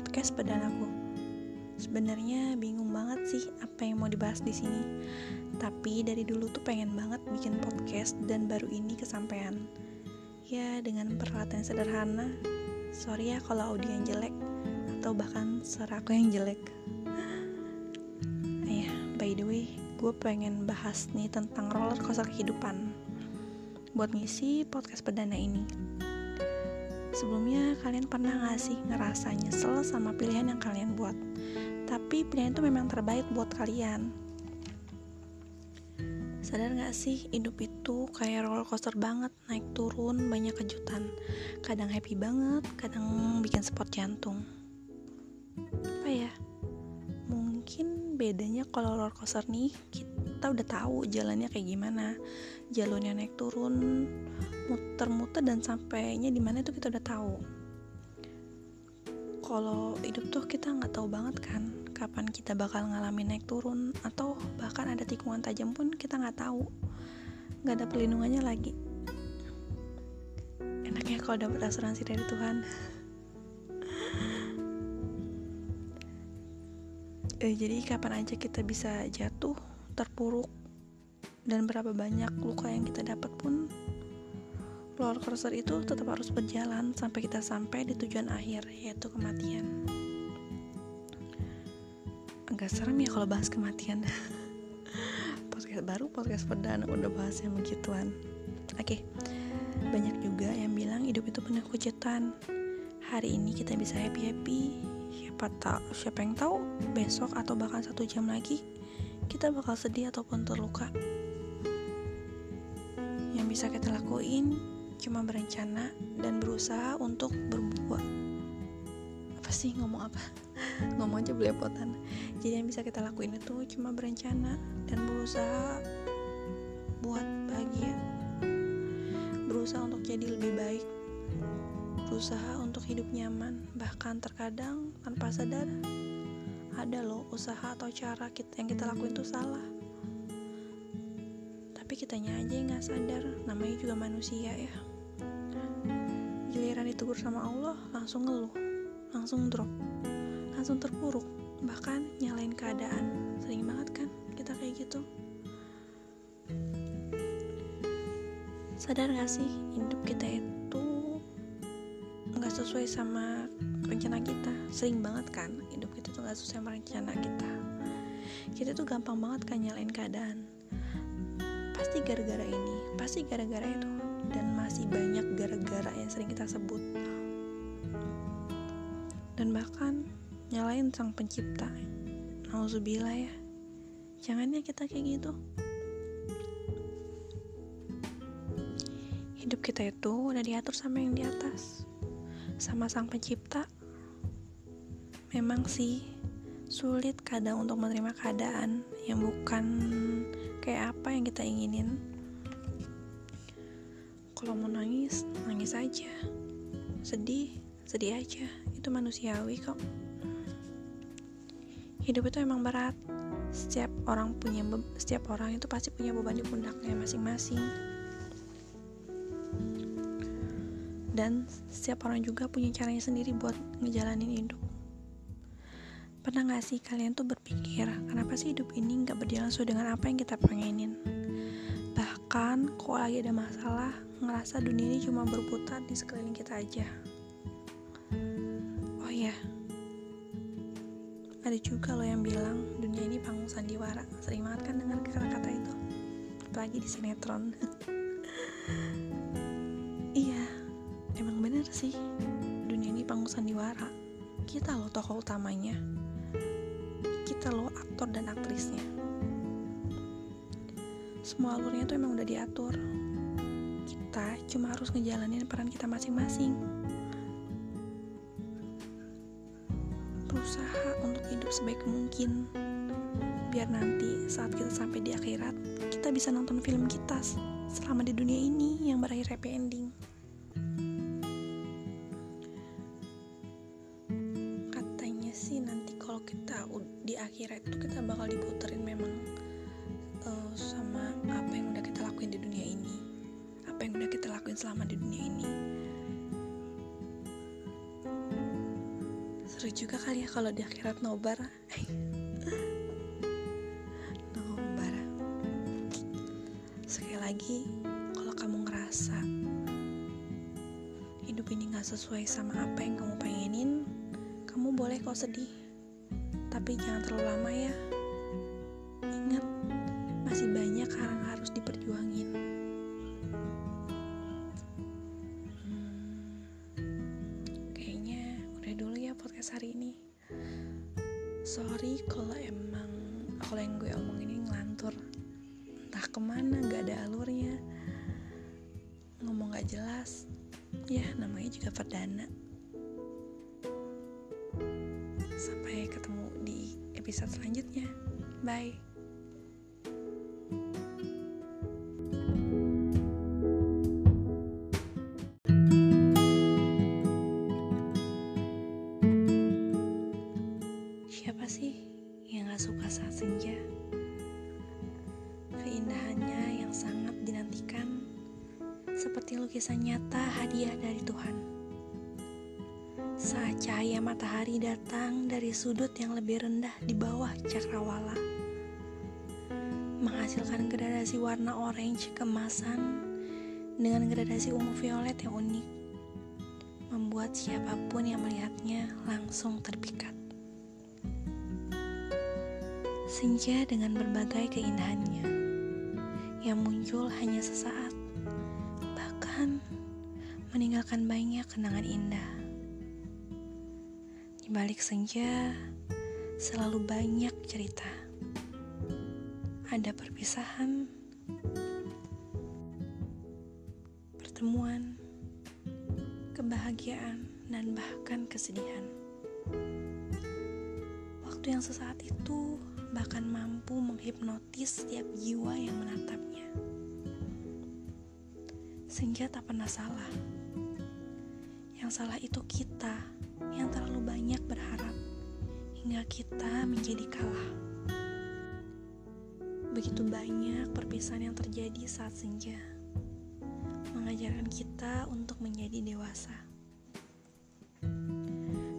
podcast perdanaku. Sebenarnya bingung banget sih apa yang mau dibahas di sini. Tapi dari dulu tuh pengen banget bikin podcast dan baru ini kesampaian. Ya dengan peralatan sederhana. Sorry ya kalau audio yang jelek atau bahkan suara aku yang jelek. Ya, by the way, gue pengen bahas nih tentang roller coaster kehidupan buat ngisi podcast perdana ini. Sebelumnya kalian pernah gak sih ngerasa nyesel sama pilihan yang kalian buat? Tapi pilihan itu memang terbaik buat kalian. Sadar gak sih hidup itu kayak roller coaster banget, naik turun, banyak kejutan. Kadang happy banget, kadang bikin spot jantung. Apa ya? Mungkin bedanya kalau roller coaster nih, kita udah tahu jalannya kayak gimana. Jalurnya naik turun, muter-muter dan sampainya di mana itu kita udah tahu. Kalau hidup tuh kita nggak tahu banget kan kapan kita bakal ngalamin naik turun atau bahkan ada tikungan tajam pun kita nggak tahu. Nggak ada perlindungannya lagi. Enaknya kalau dapat asuransi dari Tuhan. Eh, jadi kapan aja kita bisa jatuh terpuruk dan berapa banyak luka yang kita dapat pun roller coaster itu tetap harus berjalan sampai kita sampai di tujuan akhir, yaitu kematian. Agak serem ya kalau bahas kematian. podcast baru, podcast perdana udah bahas yang begituan. Oke, banyak juga yang bilang hidup itu penuh kejutan. Hari ini kita bisa happy happy, siapa tahu, siapa yang tahu besok atau bahkan satu jam lagi kita bakal sedih ataupun terluka. Yang bisa kita lakuin cuma berencana dan berusaha untuk berbuat. Apa sih ngomong apa? Ngomong aja belepotan. Jadi yang bisa kita lakuin itu cuma berencana dan berusaha buat bahagia. Berusaha untuk jadi lebih baik. Berusaha untuk hidup nyaman bahkan terkadang tanpa sadar ada loh usaha atau cara kita yang kita lakuin itu salah. Tapi kitanya aja yang nggak sadar namanya juga manusia ya. Giliran ditegur sama Allah langsung ngeluh langsung drop langsung terpuruk bahkan nyalain keadaan. Sering banget kan kita kayak gitu. Sadar gak sih hidup kita itu sesuai sama rencana kita. Sering banget kan hidup kita tuh nggak sesuai sama rencana kita. Kita tuh gampang banget kan nyalain keadaan. Pasti gara-gara ini pasti gara-gara itu. Dan masih banyak gara-gara yang sering kita sebut. Dan bahkan nyalain sang pencipta. Nauzubillah ya. Jangannya kita kayak gitu. Hidup kita itu udah diatur sama yang di atas sama sang pencipta? Memang sih sulit kadang untuk menerima keadaan yang bukan kayak apa yang kita inginin. Kalau mau nangis nangis aja. Sedih sedih aja. Itu manusiawi kok. Hidup itu emang berat. Setiap orang punya setiap orang itu pasti punya beban di pundaknya masing-masing dan setiap orang juga punya caranya sendiri buat ngejalanin hidup pernah gak sih kalian tuh berpikir kenapa sih hidup ini gak berjalan sesuai dengan apa yang kita pengenin bahkan kok lagi ada masalah ngerasa dunia ini cuma berputar di sekeliling kita aja. Oh ya, ada juga loh yang bilang dunia ini panggung sandiwara. Sering banget kan dengar kata-kata itu, apalagi di sinetron. sih, dunia ini panggung sandiwara. Kita loh tokoh utamanya, kita loh aktor dan aktrisnya. Semua alurnya tuh emang udah diatur kita cuma harus ngejalanin peran kita masing-masing. Berusaha untuk hidup sebaik mungkin, biar nanti saat kita sampai di akhirat, kita bisa nonton film kita selama di dunia ini yang berakhir happy ending. Lakuin selama di dunia ini. Seru juga kali ya kalau di akhirat nobar. Nobar. Sekali lagi kalau kamu ngerasa hidup ini gak sesuai sama apa yang kamu pengenin kamu boleh kok sedih. Tapi jangan terlalu lama ya. Ingat masih banyak yang harus diperjuangin entah ke mana gak ada alurnya. Ngomong gak jelas ya namanya juga perdana. Sampai ketemu di episode selanjutnya. Bye lukisan nyata hadiah dari Tuhan. Saat cahaya matahari datang dari sudut yang lebih rendah di bawah cakrawala, menghasilkan gradasi warna orange kemasan dengan gradasi ungu violet yang unik, membuat siapa pun yang melihatnya langsung terpikat. Senja dengan berbagai keindahannya yang muncul hanya sesaat meninggalkan banyak kenangan indah. Di balik senja, selalu banyak cerita. Ada perpisahan, pertemuan, kebahagiaan, dan bahkan kesedihan. Waktu yang sesaat itu bahkan mampu menghipnotis setiap jiwa yang menatapnya. Senja tak pernah salah yang salah itu kita yang terlalu banyak berharap hingga kita menjadi kalah. Begitu banyak perpisahan yang terjadi saat senja, mengajarkan kita untuk menjadi dewasa.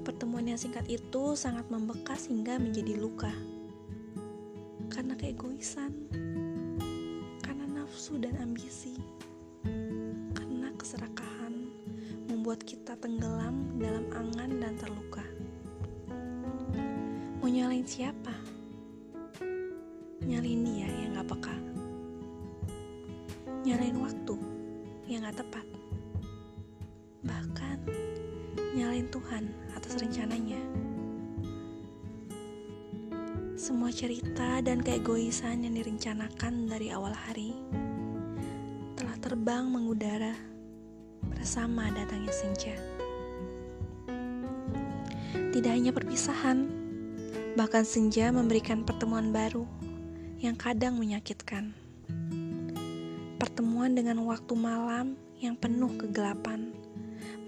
Pertemuan yang singkat itu sangat membekas hingga menjadi luka. Karena keegoisan, karena nafsu dan ambisi, membuat kita tenggelam dalam angan dan terluka. Mau nyalain siapa? Nyalain dia yang gak peka. Nyalain waktu yang gak tepat. Bahkan nyalain Tuhan atas rencananya. Semua cerita dan keegoisan yang direncanakan dari awal hari telah terbang mengudara bersama datangnya senja. Tidak hanya perpisahan, bahkan senja memberikan pertemuan baru yang kadang menyakitkan. Pertemuan dengan waktu malam yang penuh kegelapan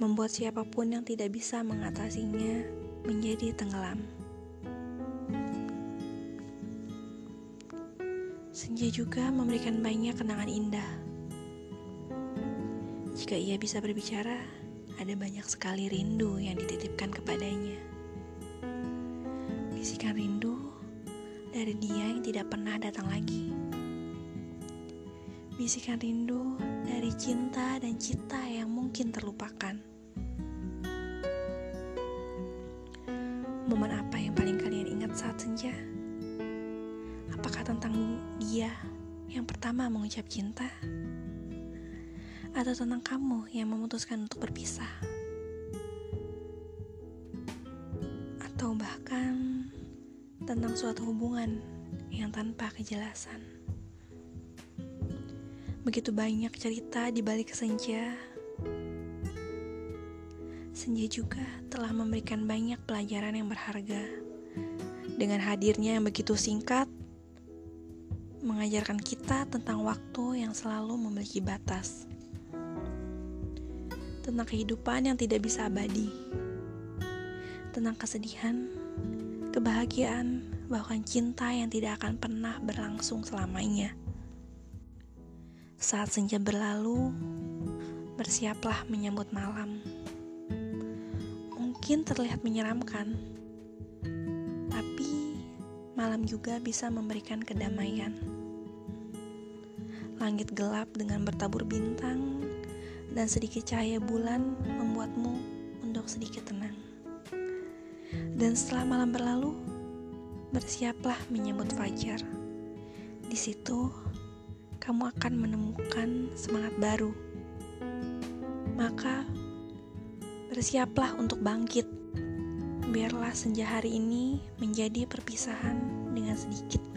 membuat siapa pun yang tidak bisa mengatasinya menjadi tenggelam. Senja juga memberikan banyak kenangan indah jika ia bisa berbicara, ada banyak sekali rindu yang dititipkan kepadanya. Bisikan rindu dari dia yang tidak pernah datang lagi. Bisikan rindu dari cinta dan cita yang mungkin terlupakan. Momen apa yang paling kalian ingat saat senja? Apakah tentang dia yang pertama mengucap cinta? Atau tentang kamu yang memutuskan untuk berpisah, atau bahkan tentang suatu hubungan yang tanpa kejelasan. Begitu banyak cerita di balik senja. Senja juga telah memberikan banyak pelajaran yang berharga. Dengan hadirnya yang begitu singkat, mengajarkan kita tentang waktu yang selalu memiliki batas tentang kehidupan yang tidak bisa abadi, tentang kesedihan, kebahagiaan, bahkan cinta yang tidak akan pernah berlangsung selamanya. Saat senja berlalu, bersiaplah menyambut malam. mungkin terlihat menyeramkan, tapi malam juga bisa memberikan kedamaian. Langit gelap dengan bertabur bintang, dan sedikit cahaya bulan membuatmu untuk sedikit tenang. Dan setelah malam berlalu, bersiaplah menyambut fajar. Di situ, kamu akan menemukan semangat baru. Maka, bersiaplah untuk bangkit. Biarlah senja hari ini menjadi perpisahan dengan sedikit.